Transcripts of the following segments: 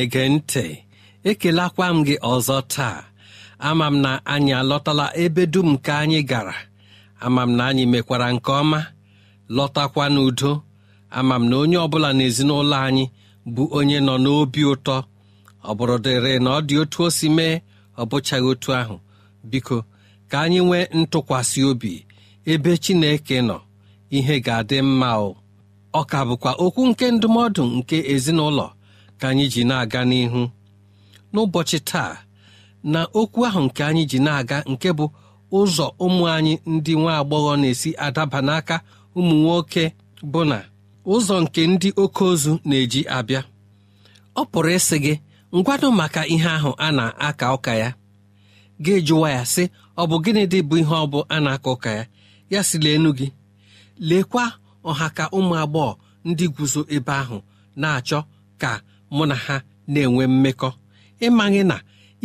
Na-ege ntị ekelakwa m gị ọzọ taa. Ama m na anyị alọtala ebe dum nke anyị gara. Ama m na anyị mekwara nke ọma lọtakwa n'udo. Ama m na onye ọbụla n'ezinụlọ anyị bụ onye nọ n'obi ụtọ. Ọ bụrụ dịrị na ọ dị otu o si mee ọ bụchaghị otu ahụ. Biko ka anyị nwee ntụkwasị obi ebe Chineke nọ ihe ga-adị mma o. Ọ ka bụkwa okwu nke ndụmọdụ nke ezinụlọ ka anyị ji na-aga n'ihu. N'ụbọchị taa na okwu ahụ nke anyị ji na-aga nke bụ ụzọ ụmụ anyị ndị nwa agbọghọ na-esi adaba n'aka ụmụ nwoke bụ na ụzọ nke ndị oke ozu na-eji abịa. Ọ pụrụ ịsị gị ngwado maka ihe ahụ a na-aka ụka ya. Ga-ejụwa ya sị ọ bụ gịnị dị bụ ihe ọ bụ a na-aka ụka ya? Ya si leenu gị. Leekwa ọha ka ụmụ agbọghọ ndị guzo ebe ahụ na-achọ ka mụ na ha na-enwe mmekọ. Ịmaghị na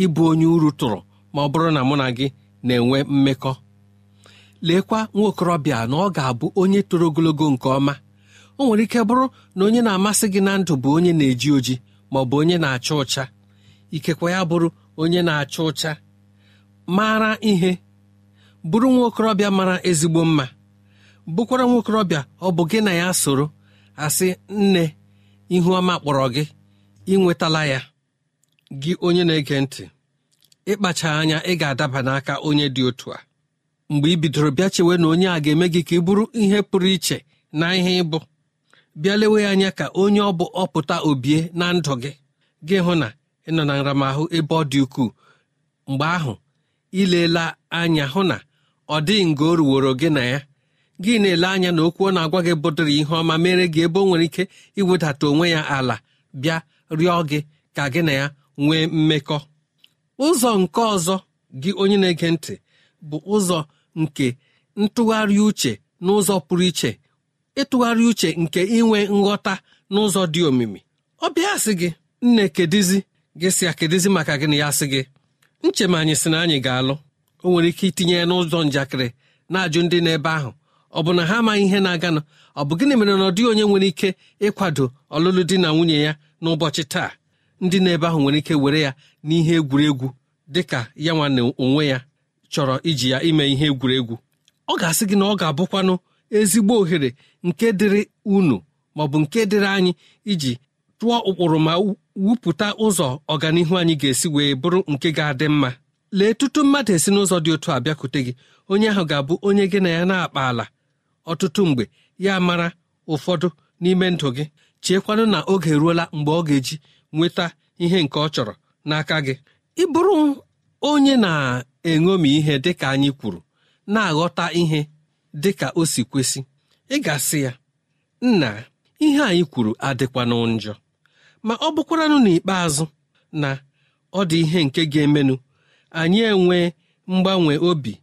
ịbụ onye uru tụrụ ma ọ bụrụ na mụ na gị na-enwe mmekọ. Leekwa nwa okorobịa na ọ ga-abụ onye toro ogologo nke ọma. O nwere ike bụrụ na onye na-amasị gị na ndụ bụ onye na-eji oji ma ọ bụ onye na-acha ụcha. Ikekwa ya bụrụ onye na-acha ụcha. Mara ihe. Bụrụ nwa okorobịa mara ezigbo mma. Bụkwara nwa okorobịa ọ bụ gị na ya soro. Asị nne ihu ọma kpọrọ gị. Ị nwetala ya gị onye na-ege ntị ịkpacha anya ị ga-adaba n'aka onye dị otu a. Mgbe ị bidoro bịa chewe na onye a ga-eme gị ka ị bụrụ ihe pụrụ iche na ihe ịbụ bịa lewe anya ka onye ọ bụ ọpụta obie na ndụ gị. Gị hụ na ị nọ na nramahụ ebe ọ dị ukwuu. Mgbe ahụ ilela anya hụ na ọ dịghị nga o ruworo gị na ya. Gị na-ele anya na okwu ọ na-agwa gị bụdịrị ihe ọma mere gị ebe o nwere ike iwedata onwe ya ala. Bịa rịọ gị ka gị na ya nwee mmekọ. Ụzọ nke ọzọ gị onye na-ege ntị bụ ụzọ nke ntụgharị uche n'ụzọ pụrụ iche ịtụgharị uche nke inwe nghọta n'ụzọ dị omimi. Ọ bịa sị gị nne kedizi gị sị akedizi maka gịnị ya sị gị nche anyị sị na anyị ga-alụ. O nwere ike itinye ya n'ụzọ njakịrị na-ajụ ndị n'ebe ahụ ọ bụ na ha amaghị ihe na-aganụ? Ọ bụ gịnị mere na ọ dịghị onye nwere ike ịkwado ọlụlụ di na nwunye ya n'ụbọchị taa ndị n'ebe ahụ nwere ike were ya n'ihe egwuregwu dị ka ya nwanne onwe ya chọrọ iji ya ime ihe egwuregwu. Ọ ga-asị gị na ọ ga-abụkwanụ ezigbo ohere nke dịrị unu maọbụ nke dịrị anyị iji tụọ ụkpụrụ ma wupụta ụzọ ọganihu anyị ga-esi wee bụrụ nke ga-adị mma. Lee tutu mmadụ esi n'ụzọ dị otu a bịakwute gị. Onye ahụ ga-abụ onye gị na ya na-akpa ala ọtụtụ mgbe ya mara ụfọdụ n'ime ndụ gị. Cheekwanụ na oge eruola mgbe ọ ga-eji nweta ihe nke ọ chọrọ n'aka gị. Ịbụrụ onye na-eṅomi ihe dịka anyị kwuru na-aghọta ihe dịka o si kwesị ị ga-asị ya nna ihe anyị kwuru adịkwanụ njọ. Ma ọ bụkwaranụ n'ikpeazụ na ọ dị ihe nke ga-emenụ anyị enwee mgbanwe obi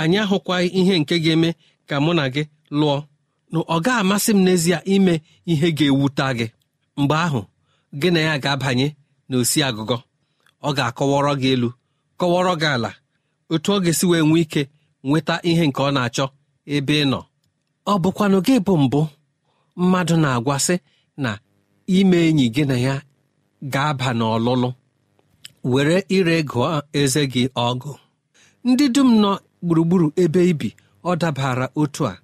anyị ahụkwaghị ihe nke ga-eme ka mụ na gị lụọ. Na ọ ga-amasị m n'ezie ime ihe ga-ewute gị. Mgbe ahụ gị na ya ga-abanye n'osi agụgọ. Ọ ga-akọwọrọ gị elu kọwọrọ gị ala. Otu ọ ga-esi wee nwee ike nweta ihe nke ọ na-achọ ebe ị nọ. Ọ bụkwanụ gị bụ mbụ mmadụ na-agwasị na ime enyi gị na ya ga-aba n'ọlụlụ. Were ire gụọ eze gị ọgụ. Ndị dum nọ gburugburu ebe ibi ọ dabara otu a.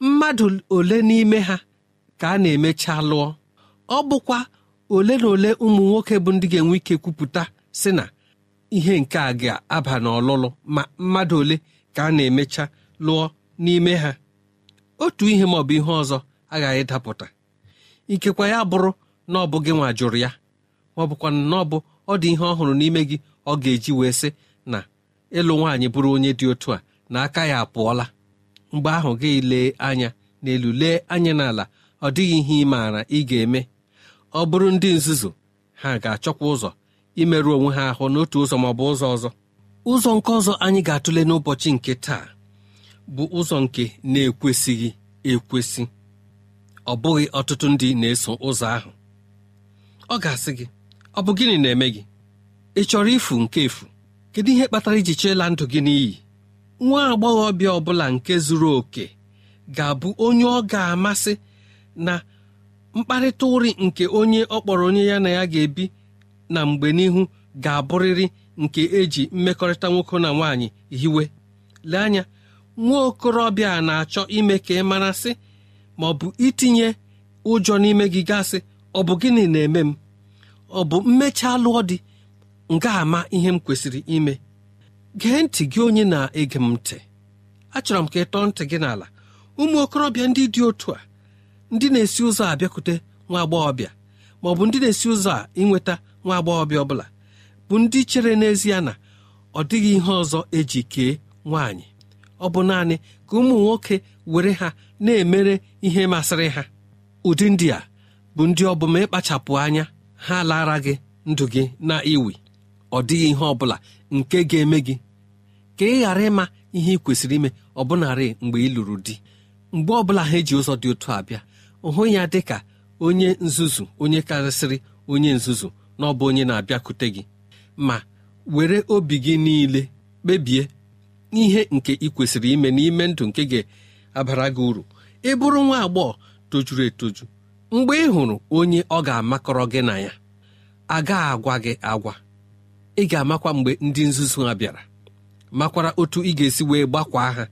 mmadụ ole n'ime ha ka a na-emecha lụọ. Ọ bụkwa ole na ole ụmụ nwoke bụ ndị ga-enwe ike kwupụta sị na ihe nke a ga-aba n'ọlụlụ ma mmadụ ole ka a na-emecha lụọ n'ime ha. Otu ihe ma ọ bụ ihe ọzọ aghaghị dapụta ikekwa ya bụrụ na ọ bụ gị nwa jụrụ ya ma ọ bụkwa na ọ bụ ọ dị ihe ọhụrụ n'ime gị ọ ga-eji wee sị na ịlụ nwaanyị bụrụ onye dị otu a na aka ya apụọla. Mgbe ahụ gị lee anya n'elu lee anya n'ala. Ọ dịghị ihe ị maara ị ga-eme. Ọ bụrụ ndị nzuzu ha ga-achọkwa ụzọ imerụ onwe ha ahụ n'otu ụzọ ma ọ bụ ụzọ ọzọ. Ụzọ nke ọzọ anyị ga-atụle n'ụbọchị nke taa bụ ụzọ nke na-ekwesịghị ekwesị. Ọ bụghị ọtụtụ ndị na-eso ụzọ ahụ. Ọ ga-asị gị ọ bụ gịnị na-eme gị? Ị chọrọ ifu nke efu? Kedu ihe kpatara iji cheela ndụ gị n'iyi? Nwa agbọghọbịa ọbụla nke zuru oke ga-abụ onye ọ ga-amasị na mkparịta ụrị nke onye ọ kpọrọ onye ya na ya ga-ebi na mgbe n'ihu ga-abụrịrị nke eji mmekọrịta nwoke na nwaanyị hiwe. Lee anya nwa okorobịa na-achọ ime ka ị marasị ma ọ bụ itinye ụjọ n'ime gị gasị ọ bụ gịnị na-eme m? Ọ bụ mmecha lụọ dị nga ama ihe m kwesịrị ime. Gee ntị gị onye na-ege m ntị. Achọrọ m ka ị tọọ ntị gị n'ala. Ụmụ okorobịa ndị dị otu a ndị na-esi ụzọ a bịakwute nwa agbọghọbịa ma ọ bụ ndị na-esi ụzọ a inweta nwa agbọghọbịa ọbụla bụ ndị chere n'ezie na ọ dịghị ihe ọzọ eji kee nwaanyị. Ọ bụ naanị ka ụmụ nwoke were ha na-emere ihe masịrị ha. Ụdị ndị a bụ ndị ọ bụ ma ịkpachapụ anya ha lara gị ndụ gị na iwi. Ọ dịghị ihe ọ bụla nke ga-eme gị. Ka ị ghara ịma ihe ị kwesịrị ime ọbụnarị mgbe ị lụrụ di. Mgbe ọbụla ha eji ụzọ dị otu abịa hụ ya dị ka onye nzuzu onye karịsịrị onye nzuzu na ọ bụ onye na-abịakwute gị. Ma were obi gị niile kpebie ihe nke ị kwesịrị ime n'ime ndụ nke ga-abara gị uru. Ị bụrụ nwa agbọghọ tojuru etoju mgbe ị hụrụ onye ọ ga-amakọrọ gị na ya agaghị agwa gị agwa. Ị ga-amakwa mgbe ndị nzuzu ha bịara. Makwara otu ị ga-esi wee gbakwaa ha.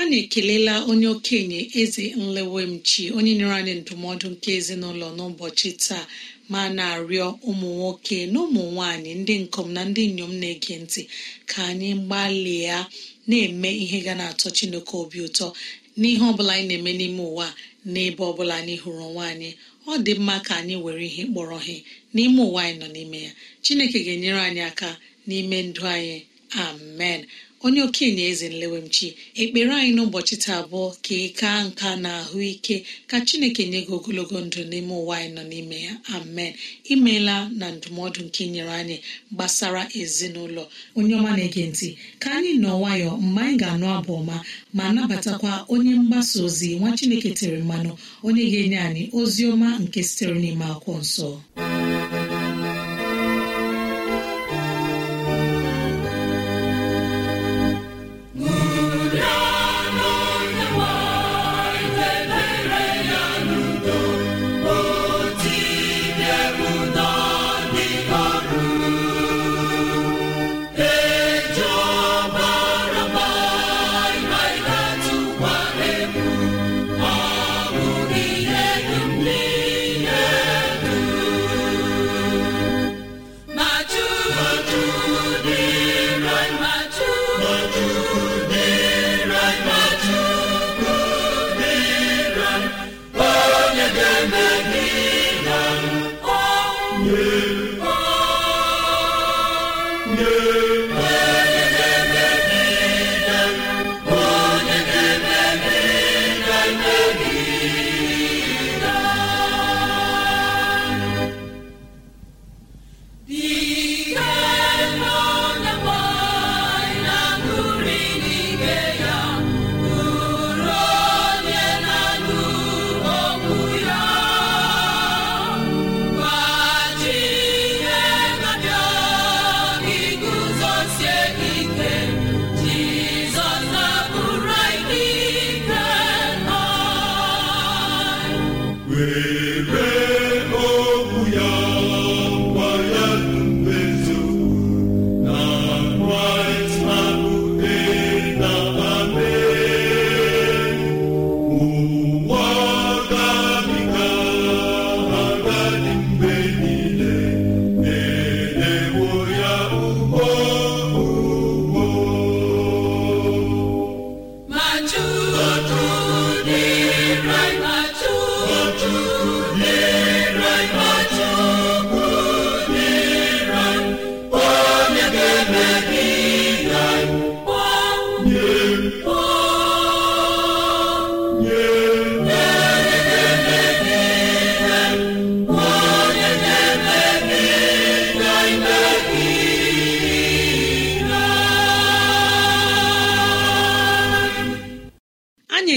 Anyị ekelela onye okenye eze nlewemchi onye nyere anyị ndụmọdụ nke ezinụlọ n'ụbọchị taa ma na-arịọ ụmụ nwoke na ụmụ nwanyị ndị nkom na ndị inyom na-ege ntị ka anyị gbalịa na-eme ihe ga na-atọ Chineke obi ụtọ n'ihe ọbụla anyị na-eme n'ime ụwa. N'ebe ọbụla anyị hụrụ onwe anyị ọ dị mma ka anyị were ihe kpọrọ ihe n'ime ụwa anyị nọ n'ime ya. Chineke ga-enyere anyị aka n'ime ndụ anyị. Amen. Onye okenye eze nlewemchi ekpere anyị n'ụbọchị taa abụọ ka ị ka nka na ahụike ka chineke nye gị ogologo ndụ n'ime ụwa anyị nọ n'ime ya. Amen. Imeela na ndụmọdụ nke nyere anyị gbasara ezinụlọ. Onye ọma na-ege ntị ka anyị nọ nwayọ mgbe anyị ga-anụ abụ ọma ma nabatakwa onye mgbasa ozi nwa chineke tere mmanụ onye ga-enye anyị ozi ọma nke sitere n'ime akwụkwọ nsọ.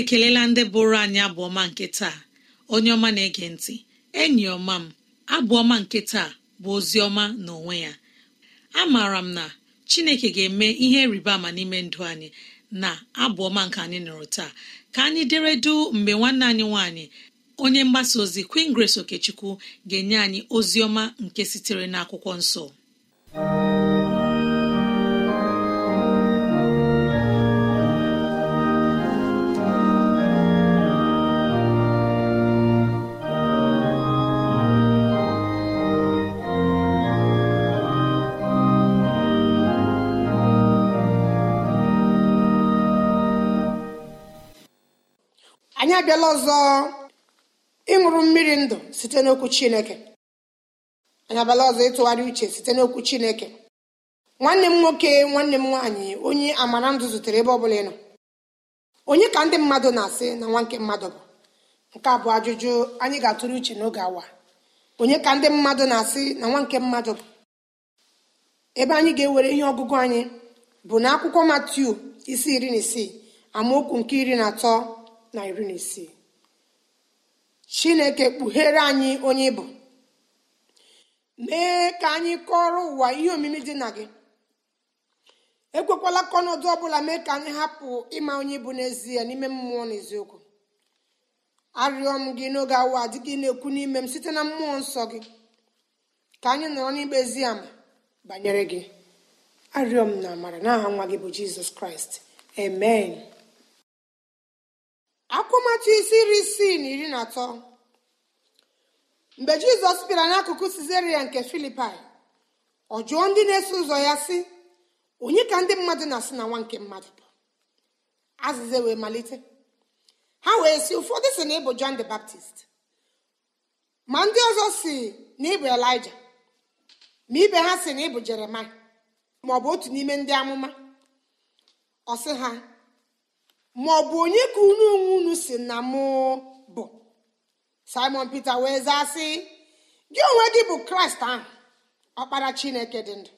Ekelela ndị bụrụ anyị abụọma nke taa. Onye ọma na-ege ntị. Enyi ọma m abụọma nke taa bụ ozi ọma n'onwe ya. Amaara m na chineke ga-eme ihe rịba ama n'ime ndụ anyị na abụọma nke anyị nụrụ taa. Ka anyị deredu mgbe nwanne anyị nwanyị onye mgbasa ozi Queen Grace Okechukwu ga-enye anyị ozi ọma nke sitere n'akwụkwọ nsọ. Abịala ọzọ ịṅụrụ mmiri ndụ site n'okwu chineke. Anyị abịala ọzọ ịtụgharị uche site n'okwu chineke. Nwanne m nwoke nwanne m nwaanyị onye amara ndụ zutere ebe ọbụla ị nọ. Onye ka ndị mmadụ na-asị na nwa nke mmadụ bụ? Nke a bụ ajụjụ anyị ga-atụrụ uche n'oge awa. Onye ka ndị mmadụ na-asị na nwa nke mmadụ bụ? Ebe anyị ga-ewere ihe ọgụgụ anyị bụ na akwụkwọ matiu isi iri na isii amaokwu nke iri na atọ. Na iri na isii. Chineke kpughere anyị onye bụ mee ka anyị kọrọ ụwa ihe omimi dị na gị. Ekwekwala ka ọnọdụ ọbụla mee ka anyị hapụ ịma onye bụ n'ezie n'ime mmụọ na eziokwu. Arịọ m gị n'oge awa adịghị na-ekwu n'ime m site na mmụọ nsọ gị. Ka anyị nọrọ n'ikpe ezi ama banyere gị. Arịọ m na amara n'aha nwa gị bụ jizọs kraịst. Amen. Akwụmatụ isi iri isii na iri na atọ. Mgbe jizọs bịara n'akụkụ sizeria nke filipai ọ jụọ ndị na-eso ụzọ ya sị onye ka ndị mmadụ na-asị na nwa nke mmadụ azịza wee malite. Ha wee si ụfọdụ si na ịbụ John the Baptist. Ma ndị ọzọ si na ịbụ Elijah ma ibe ha si na ịbụ Jeremaya maọbụ otu n'ime ndị amụma. Ọ sị ha ma ọ bụ onye ka unu onwe unu si na mụ bụ? Simon peter wee zaa sị gị onwe gị bụ kraịst ahụ. Ọkpara chineke dị ndụ.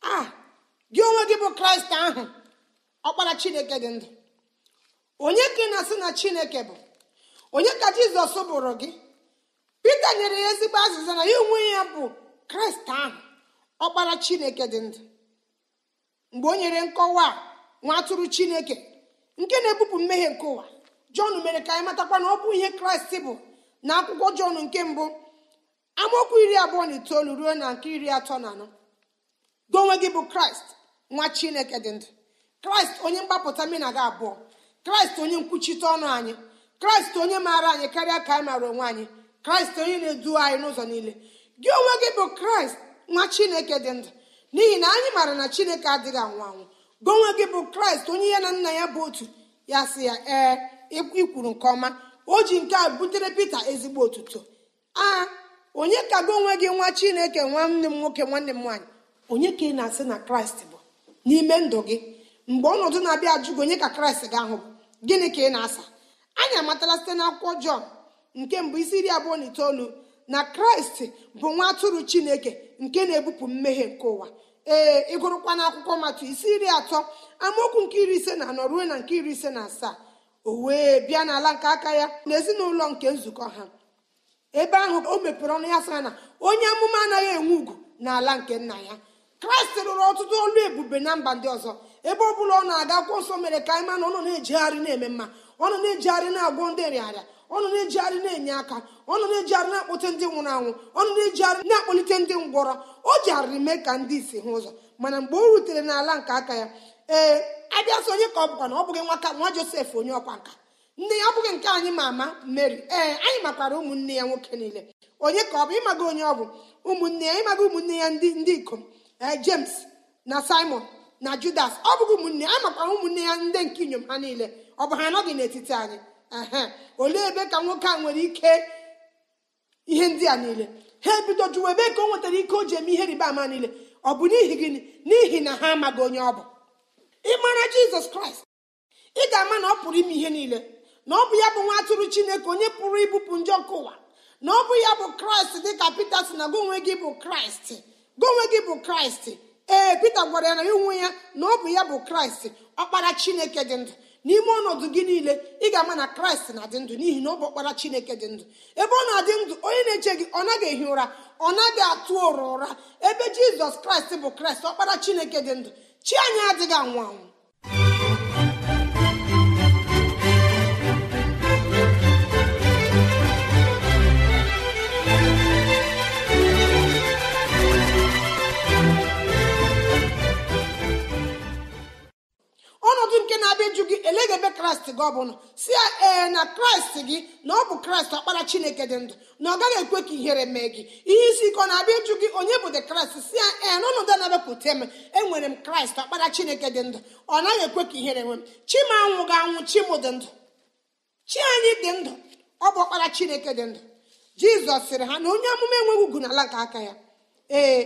A gị onwe gị bụ kraịst ahụ. Ọkpara chineke dị ndụ. Onye ka ị na-asị na chineke bụ? Onye ka jizọs bụrụ gị? Pita nyere ya ezigbo azịza na ya onwe ya bụ kraịst ahụ. Ọkpara chineke dị ndụ. Mgbe o nyere nkọwa nwa atụrụ chineke nke na-ebupụ mmehie nke ụwa. Jọn mere ka anyị matakwa na ọ bụ ihe kraịst bụ na akwụkwọ jọn nke mbụ amaokwu iri abụọ na itoolu ruo na nke iri atọ na anọ. Gị onwe gị bụ kraịst nwa chineke dị ndụ. Kraịst onye mgbapụta na gị abụọ. Kraịst onye nkwuchite ọnụ anyị. Kraịst onye maara anyị karịa ka anyị maara onwe anyị. Kraịst onye na-edu anyị n'ụzọ niile. Gị onwe gị bụ kraịst nwa chineke dị ndụ. N'ihi na anyị maara na chineke adịghị anwụ anwụ. Gị onwe gị bụ kraịst onye ya na nna ya bụ otu. Ya sị ya ee ikwuru nke ọma. O ji nke a butere pita ezigbo otuto. A onye ka gị onwe gị nwa chineke nwanne m nwoke nwanne m nwaanyị onye ka ị na-asị na kraịst bụ? N'ime ndụ gị mgbe ọnọdụ na-abịa ajụ gị onye ka kraịst ga-ahụ gịnị ka ị na-asa? Anyị amatala site n'akwụkwọ jọn nke mbụ isi iri abụọ na itoolu na kraịst bụ nwa atụrụ chineke nke na-ebupụ mmehie nke ụwa. Ee ịgụrụkwa n'akwụkwọ matụ isi iri atọ amaokwu nke iri ise na anọ ruo na nke iri ise na asaa. O wee bịa n'ala nke aka ya na ezinụlọ nke nzukọ ha. Ebe ahụ o mepere ọnụ ya sara na onye amụma anaghị enwe ugwu n'ala nke nna ya. Kraịst rụrụ ọtụtụ olu ebube na mba ndị ọzọ. Ebe ọ bụla ọ na-aga akwụkwọ nsọ mere ka anyị ma na ọ nọ na-ejegharị na-eme mma. Ọ nọ na-ejegharị na-agwọ ndị nrịarịa ọ nọ na-ejigharị na-enye aka. Ọ nọ na-ejigharị na-akpọte ndị nwụrụ anwụ. Ọ nọ na-ejigharị na-akpọlite ndị ngwọrọ. O jigharịrị mee ka ndị isi hụ ụzọ. Mana mgbe o rutere n'ala nke aka ya ee abịa sị onye ka ọ bụkwa na ọ bụghị nwaka nwa josef onye ọkwa nka. Nne ya ọ bụghị nke anyị ma ama mary. Ee anyị makwara ụmụnne ya nwoke niile. Onye ka ọ bụ? Ịmaga onye ọ bụ? Ụmụnne ya ịmaga ụmụnne ya ndị ndị ikom. Ee james na simon na judas. Ọ bụghị ụmụnne anyị makwara ụmụnne ya ndị nke inyom ha niile. Ọ bụ ha anọghị n'etiti anyị? Olee ebe ka nwoke a nwere ike ihe ndị a niile? Ha ebido jụwa ebe ka o nwetara ike o ji eme ihe rịba ama niile? Ọ bụ n'ihi gịnị? N'ihi na ha amaghị onye ọ bụ. Ịmara jizọs kraịst? Ị ga-ama na ọ pụrụ ime ihe niile. Na ọ bụ ya bụ nwa atụrụ chineke onye pụrụ ibupụ njọ nke ụwa. Na ọ bụ ya bụ kraịst dị ka pita si na gị onwe gị bụ kraịst. Gị onwe gị bụ kraịst. Ee pita gwara ya na ya onwe ya na ọ bụ ya bụ kraịst. Ọkpara chineke dị ndụ. N'ime ọnọdụ gị niile ị ga-ama na kraịst na-adị ndụ n'ihi na ọ bụ ọkpara chineke dị ndụ. Ebe ọ na-adị ndụ onye na-eche gị ọ naghị ehi ụra ọ naghị atụ ụra ụra. Ebe jizọs kraịst bụ kraịst ọkpara chineke dị ndụ. Chi anyị adịghị anwụ anwụ. Kraịst gị ọbụla si ya ee na kraịst gị na ọ bụ kraịst ọkpara chineke dị ndụ na ọ gaghị ekwe ka ihere mee gị. Ihe isi ike ọ na-abịa ịjụ gị onye bụ de kraịst si ya ee n'ọnọdụ na-abịapụta eme enwere m kraịst ọkpara chineke dị ndụ. Ọ naghị ekwe ka ihere nwee m. Chi m anwụ ga anwụ chi m dị ndụ. Chi anyị dị ndụ ọ bụ ọkpara chineke dị ndụ. Jizọs sịrị ha na onye amụma enweghị ugwu n'ala nke aka ya. Ee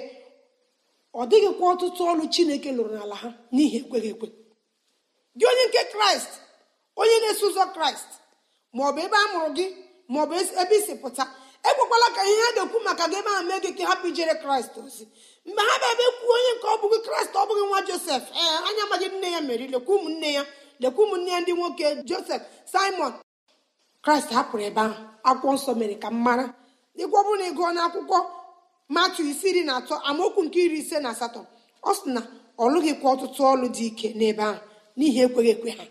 ọ dịghịkwa ọtụtụ ọlụ chineke lụrụ n'ala ha n'ihi ekweghị ekwe. Gị onye nke kraịst onye na-eso ụzọ kraịst maọbụ ebe a mụrụ gị maọbụ ebe isi pụta ekwekwala ka ihe ha ga-ekwu maka gị ebe a mee gị ka hapụ ijere kraịst ozi. Mgbe ha bịa ebe kwuo onye nke ọ bụghị kraịst ọ bụghị nwa josef ee anya amaghị nne ya meri lekwa ụmụnne ya lekwa ụmụnne ya ndị nwoke josef simon. Kraịst hapụrụ ebe ahụ akwụkwọ nsọ mere ka m mara. Dịkwa ọ bụrụ na ị gụọ n'akwụkwọ matu isi iri na atọ amaokwu nke iri ise na asatọ ọ sị na ọ lụghịkwa ọtụtụ ọlụ dị ike n'ebe ahụ n'ihi ekweghị ekwe ha.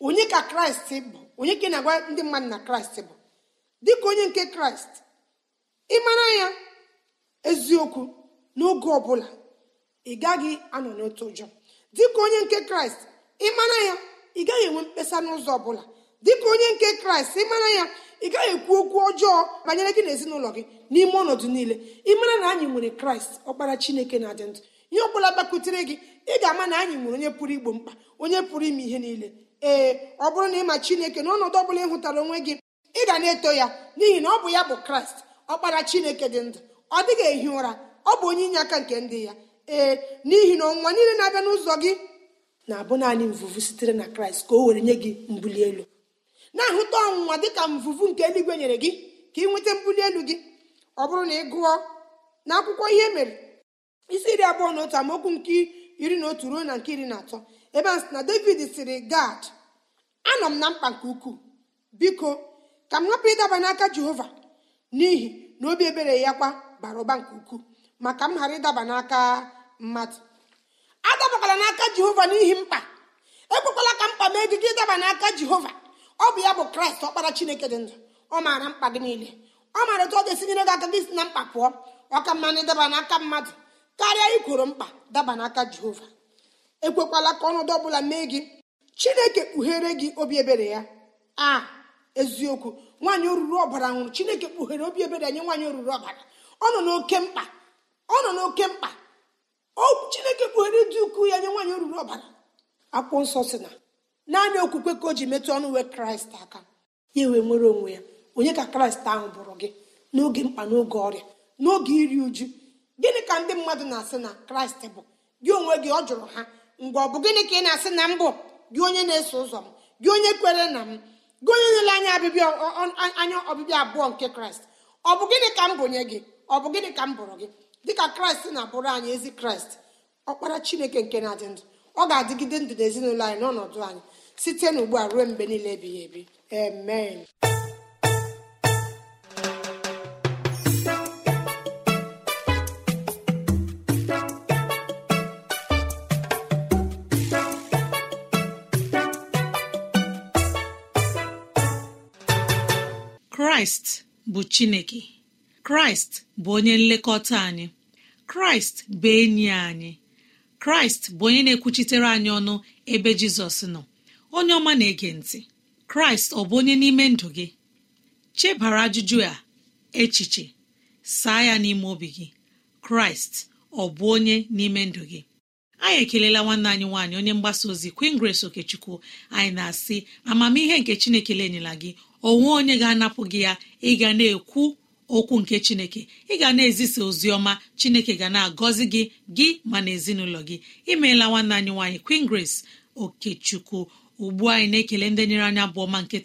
Onye ka kraịst bụ? Onye ka na-agwa ndị mmadụ na kraịst bụ? Dịka onye nke kraịst ịmara ya? Eziokwu n'oge ọbụla ị gaghị anọ n'otu ụjọ. Dịka onye nke kraịst ịmara ya? Ị gaghị enwe mkpesa n'ụzọ ọbụla. Dịka onye nke kraịst ịmara ya? Ị gaghị ekwu okwu ọjọọ banyere gị na ezinụlọ gị n'ime ọnọdụ niile. Ịmara na anyị nwere kraịst ọkpara chineke na-adị ndụ. Ihe ọ bụla gbakwutere gị ị ga-ama na anyị nwere onye pụrụ igbo mkpa onye pụrụ ime ihe niile. Ee ọ bụrụ na ịma chineke n'ọnọdụ ọbụla ị hụtara onwe gị ị ga na-eto ya n'ihi na ọ bụ ya bụ kraịst ọkpara chineke dị ndụ. Ọ dịghị ehi ụra ọ bụ onye inye aka nke ndị ya. Ee n'ihi na ọnwụnwa niile na-abịa n'ụzọ gị na-abụ naanị mvuvu sitere na kraịst ka o were nye gị mbuli elu. Na-ahụta ọnwụnwa dịka mvuvu nke eluigwe nyere gị ka ị nweta mbuli elu gị. Ọ bụrụ na ị gụọ na akwụkwọ ihe mere isi iri abụọ na otu amaokwu nke iri na otu ruo na nke iri na atọ ebe a sị na david sịrị gad anọ m na mkpa nke ukwuu. Biko ka m hapụ ịdaba n'aka jehova n'ihi na obi ebere ya kwa bara ụba nke ukwuu maka m ghara ịdaba n'aka mmadụ. Adabakwala n'aka jehova n'ihi mkpa. Ekwekwala ka mkpa mee gị gị ịdaba n'aka jehova. Ọ bụ ya bụ kraịst ọkpara chineke dị ndụ. Ọ maara mkpa gị niile. Ọ maara otu ọ ga-esi nyere gị aka gị si na mkpa pụọ. Ọka mma na ịdaba n'aka mmadụ. Karịa ikworo mkpa daba n'aka jehova. Ekwekwala ka ọnọdụ ọbụla mee gị. Chineke kpughere gị obi ebere ya. A eziokwu. Nwaanyị oruru ọbara nwụrụ chineke kpughere obi ebere nye nwaanyị oruru ọbara. Ọ nọ n'oke mkpa. Ọ nọ n'oke mkpa. Chineke kpughere dị ukwuu ya nye nwaanyị oruru ọbara. Akwụkwọ nsọ si na naanị okwukwe ka o ji metụ ọnụ wee kraịst aka. Ya wee nwere onwe ya. Onye ka kraịst ahụ bụrụ gị? N'oge mkpa n'oge ọrịa n'oge iri uju. Gịnị ka ndị mmadụ na-asị na kraịst bụ? Gị onwe gị ọ jụrụ ha ngwa ọ bụ gịnị ka ị na-asị na mbụ gị onye na-eso ụzọ m? Gị onye kwere na m? Gị onye nyere anya anya ọbịbịa abụọ nke kraịst? Ọ bụ gịnị ka m bụnye gị? Ọ bụ gịnị ka m bụrụ gị? Dịka kraịst na-abụrụ anyị ezi kraịst ọkpara chineke nke na-adị ndụ ọ ga-adịgide ndụ n'ezinụlọ anyị n'ọnọdụ anyị site n'ugbu a ruo mgbe niile ebighị ebi. Amen. Kraịst bụ chineke. Kraịst bụ onye nlekọta anyị. Kraịst bụ enyi anyị. Kraịst bụ onye na-ekwuchitere anyị ọnụ ebe jizọs nọ. Onye ọma na-ege ntị. Kraịst ọ bụ onye n'ime ndụ gị? Chebara ajụjụ a echiche. Saa ya n'ime obi gị. Kraịst ọ bụ onye n'ime ndụ gị? Anyị ekelela nwanne anyị nwaanyị onye mgbasa ozi Queen Grace Okechukwu. Anyị na-asị amamihe nke chineke lenyela gị. Onwe onye ga-anapụ gị ya. Ịga na-ekwu okwu nke chineke. Ị ga na-ezisa ozi ọma. Chineke ga na-agọzi gị gị ma na ezinụlọ gị. Imeela nwanne anyị nwaanyị Queen Grace Okechukwu. Ugbu anyị na-ekele ndị nyere anya bụ ọma nke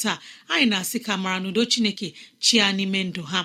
anyị na-asị ka mara n'udo chineke chia n'ime ndụ ha.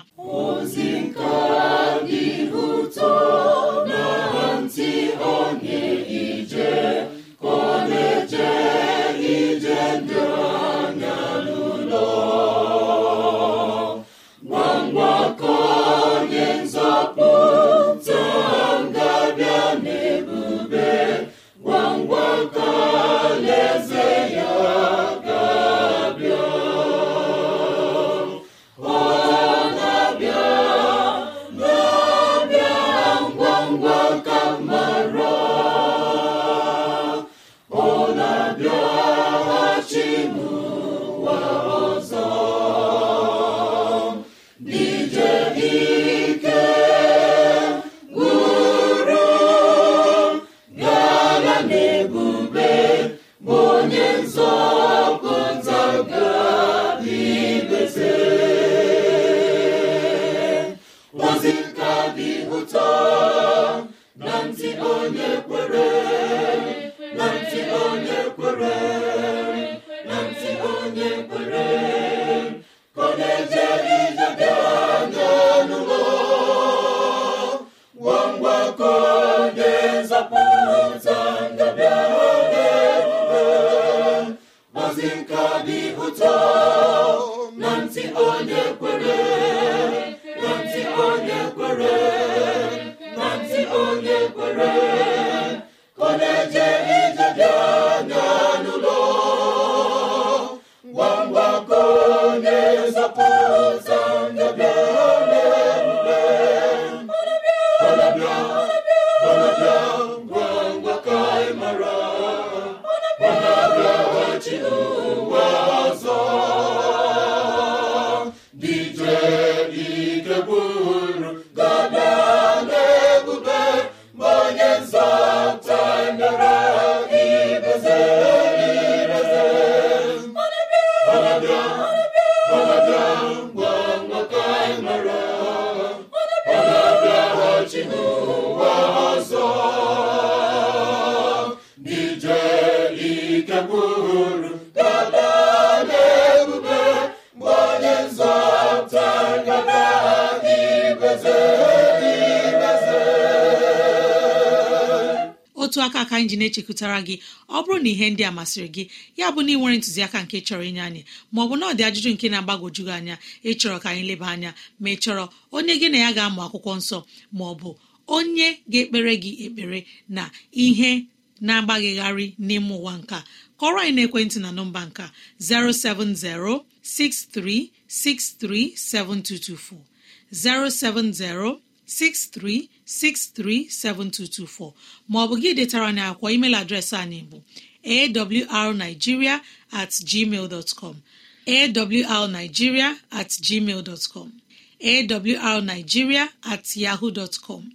Anyị ji na-echekwutara gị ọ bụrụ na ihe ndị a masịrị gị ya bụ na ị nwere ntụziaka nke chọrọ inye anyị maọbụ na ọ dị ajụjụ nke na-agbagwoju gị anya ịchọrọ ka anyị leba anya ma ị chọrọ onye gị na ya ga-amụ akwụkwọ nsọ maọbụ onye ga-ekpere gị ekpere na ihe na-agbaghịgharị n'ime ụwa nka kọrọ anyị n'ekwentị na nọmba nka 070 63637224 07063637224 maọbụ gị detara anyị akwụkwọ email adreesị anyị bụ awrnigeria at com. Awrnigeria at com. Awrnigeria at com.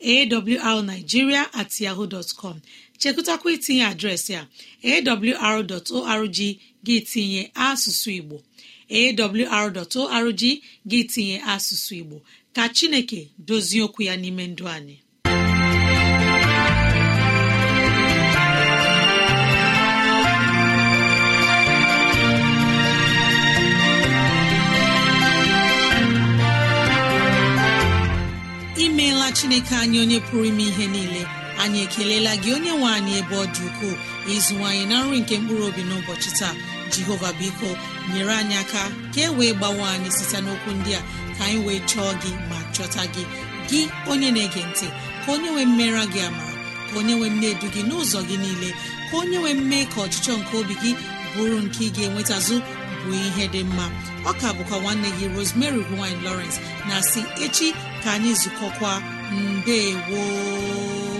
Awrnigeria at com. Chekụtakwa itinye adreesị a. Awr.org gị tinye asụsụ igbo. Awr.org gị tinye asụsụ igbo. Ka chineke dozie okwu ya n'ime ndụ anyị. Imeela chineke anyị onye pụrụ ime ihe niile. Anyị ekelela gị onye nwe anyị ebe ọ dị ukwuu. Ịzụwanyị na nri nke mkpụrụ obi n'ụbọchị taa. Jehova biko nyere anyị aka ka e wee gbawe anyị site n'okwu ndị a. ka anyị wee chọọ gị ma chọta gị. Gị onye na-ege ntị ka onye nwee mmera gị amara ka onye nwee mne edu gị n'ụzọ gị niile ka onye nwee mme ka ọchịchọ nke obi gị bụrụ nke ị ga-enwetazụ bụ ihe dị mma. Ọ ka bụkwa nwanne gị Rosemary gine Lawrence na si echi ka anyị zukọkwa. Mbe woo